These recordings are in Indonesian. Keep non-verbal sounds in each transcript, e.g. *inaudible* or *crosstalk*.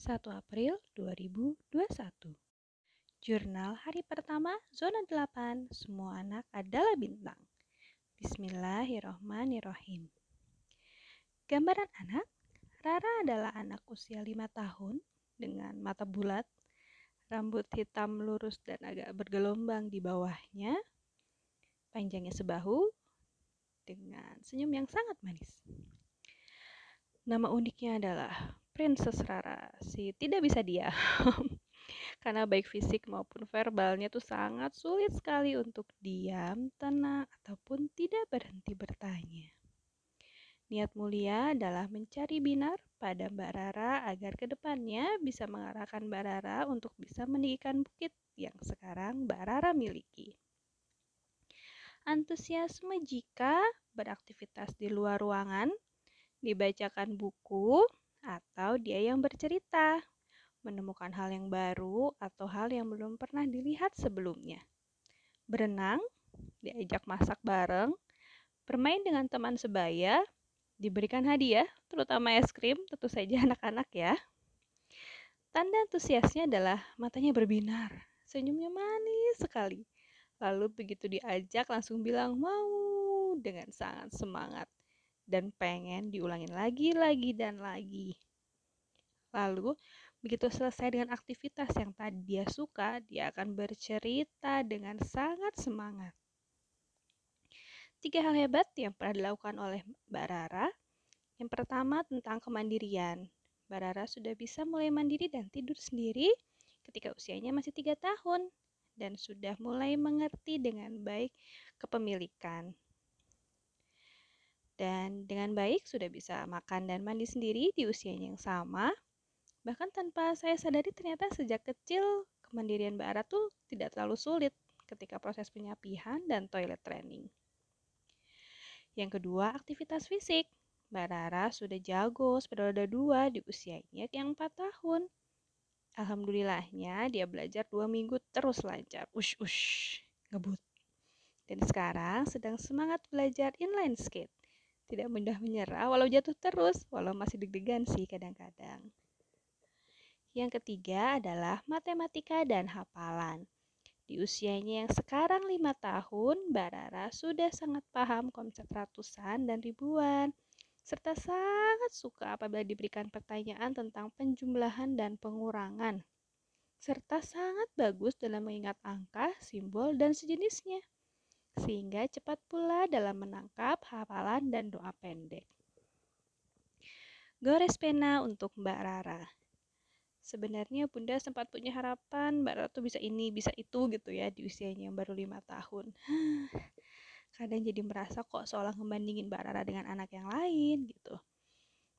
1 April 2021 Jurnal hari pertama zona 8 Semua anak adalah bintang. Bismillahirrohmanirrohim. Gambaran anak Rara adalah anak usia 5 tahun dengan mata bulat, rambut hitam lurus dan agak bergelombang di bawahnya, panjangnya sebahu, dengan senyum yang sangat manis. Nama uniknya adalah Princess Rara, si tidak bisa diam. *laughs* Karena baik fisik maupun verbalnya tuh sangat sulit sekali untuk diam, tenang, ataupun tidak berhenti bertanya. Niat mulia adalah mencari binar pada Mbak Rara agar ke depannya bisa mengarahkan Mbak Rara untuk bisa meninggikan bukit yang sekarang Mbak Rara miliki. Antusiasme jika beraktivitas di luar ruangan, dibacakan buku, atau dia yang bercerita, menemukan hal yang baru atau hal yang belum pernah dilihat sebelumnya. Berenang, diajak masak bareng, bermain dengan teman sebaya, diberikan hadiah, terutama es krim, tentu saja *laughs* anak-anak ya. Tanda antusiasnya adalah matanya berbinar, senyumnya manis sekali. Lalu begitu diajak langsung bilang mau dengan sangat semangat dan pengen diulangin lagi, lagi, dan lagi. Lalu, begitu selesai dengan aktivitas yang tadi dia suka, dia akan bercerita dengan sangat semangat. Tiga hal hebat yang pernah dilakukan oleh Mbak Rara. Yang pertama tentang kemandirian. Mbak Rara sudah bisa mulai mandiri dan tidur sendiri ketika usianya masih tiga tahun dan sudah mulai mengerti dengan baik kepemilikan dan dengan baik sudah bisa makan dan mandi sendiri di usianya yang sama. Bahkan tanpa saya sadari ternyata sejak kecil kemandirian Mbak Ara tuh tidak terlalu sulit ketika proses penyapihan dan toilet training. Yang kedua, aktivitas fisik. Mbak Rara sudah jago sepeda roda dua di usianya yang 4 tahun. Alhamdulillahnya dia belajar dua minggu terus lancar. Ush ush, ngebut. Dan sekarang sedang semangat belajar inline skate tidak mudah menyerah walau jatuh terus, walau masih deg-degan sih kadang-kadang. Yang ketiga adalah matematika dan hafalan. Di usianya yang sekarang lima tahun, Mbak Rara sudah sangat paham konsep ratusan dan ribuan, serta sangat suka apabila diberikan pertanyaan tentang penjumlahan dan pengurangan, serta sangat bagus dalam mengingat angka, simbol, dan sejenisnya sehingga cepat pula dalam menangkap hafalan dan doa pendek. Gores pena untuk Mbak Rara. Sebenarnya Bunda sempat punya harapan Mbak Rara tuh bisa ini, bisa itu gitu ya di usianya yang baru lima tahun. *sighs* Kadang jadi merasa kok seolah ngebandingin Mbak Rara dengan anak yang lain gitu.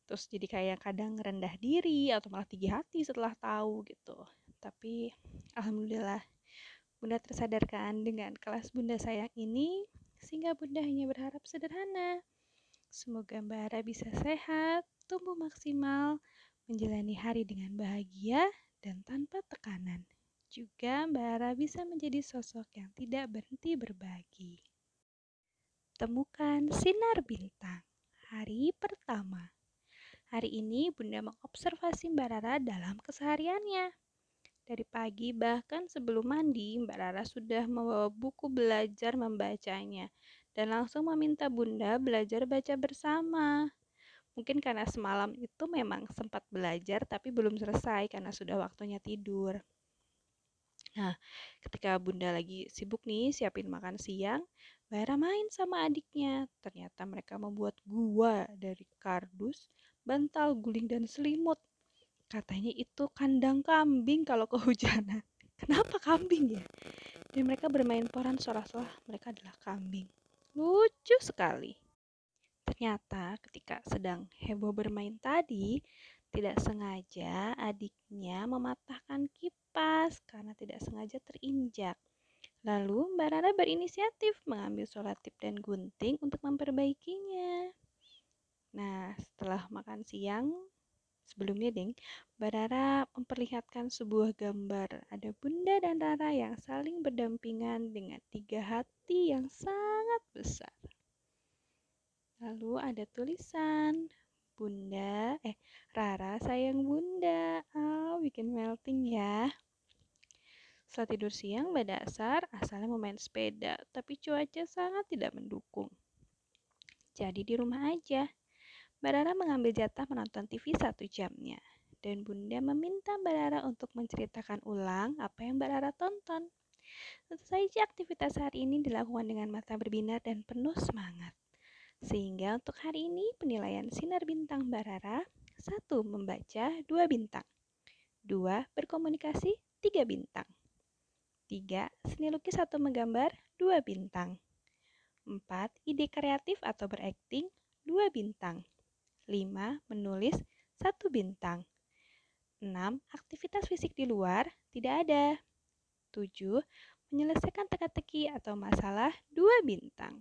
Terus jadi kayak kadang rendah diri atau malah tinggi hati setelah tahu gitu. Tapi alhamdulillah Bunda tersadarkan dengan kelas Bunda sayang ini, sehingga Bunda hanya berharap sederhana. Semoga Mbak Ara bisa sehat, tumbuh maksimal, menjalani hari dengan bahagia dan tanpa tekanan. Juga Mbak Ara bisa menjadi sosok yang tidak berhenti berbagi. Temukan sinar bintang. Hari pertama. Hari ini Bunda mengobservasi Mbak Rara dalam kesehariannya. Dari pagi bahkan sebelum mandi, Mbak Rara sudah membawa buku belajar membacanya dan langsung meminta Bunda belajar baca bersama. Mungkin karena semalam itu memang sempat belajar tapi belum selesai karena sudah waktunya tidur. Nah, ketika Bunda lagi sibuk nih siapin makan siang, Mbak Rara main sama adiknya. Ternyata mereka membuat gua dari kardus, bantal guling dan selimut. Katanya itu kandang kambing kalau *laughs* kehujanan. Kenapa kambing ya? Dan mereka bermain peran seolah-olah mereka adalah kambing. Lucu sekali. Ternyata ketika sedang heboh bermain tadi, tidak sengaja adiknya mematahkan kipas karena tidak sengaja terinjak. Lalu Mbak Rara berinisiatif mengambil solatip dan gunting untuk memperbaikinya. Nah, setelah makan siang, Sebelumnya, Deng, Mbak Rara memperlihatkan sebuah gambar. Ada Bunda dan Rara yang saling berdampingan dengan tiga hati yang sangat besar. Lalu ada tulisan, Bunda, eh, Rara sayang Bunda, bikin melting ya. Setelah tidur siang, Mbak Dasar asalnya mau main sepeda, tapi cuaca sangat tidak mendukung. Jadi di rumah aja. Mbak Rara mengambil jatah menonton TV satu jamnya. Dan Bunda meminta Mbak Rara untuk menceritakan ulang apa yang Mbak Rara tonton. Tentu saja aktivitas hari ini dilakukan dengan mata berbinar dan penuh semangat. Sehingga untuk hari ini penilaian sinar bintang Mbak Rara, satu membaca, dua bintang. Dua, berkomunikasi, tiga bintang. Tiga, seni lukis atau menggambar, dua bintang. Empat, ide kreatif atau berakting, dua bintang. Lima, menulis, satu bintang. Enam, aktivitas fisik di luar, tidak ada. Tujuh, menyelesaikan teka-teki atau masalah, dua bintang.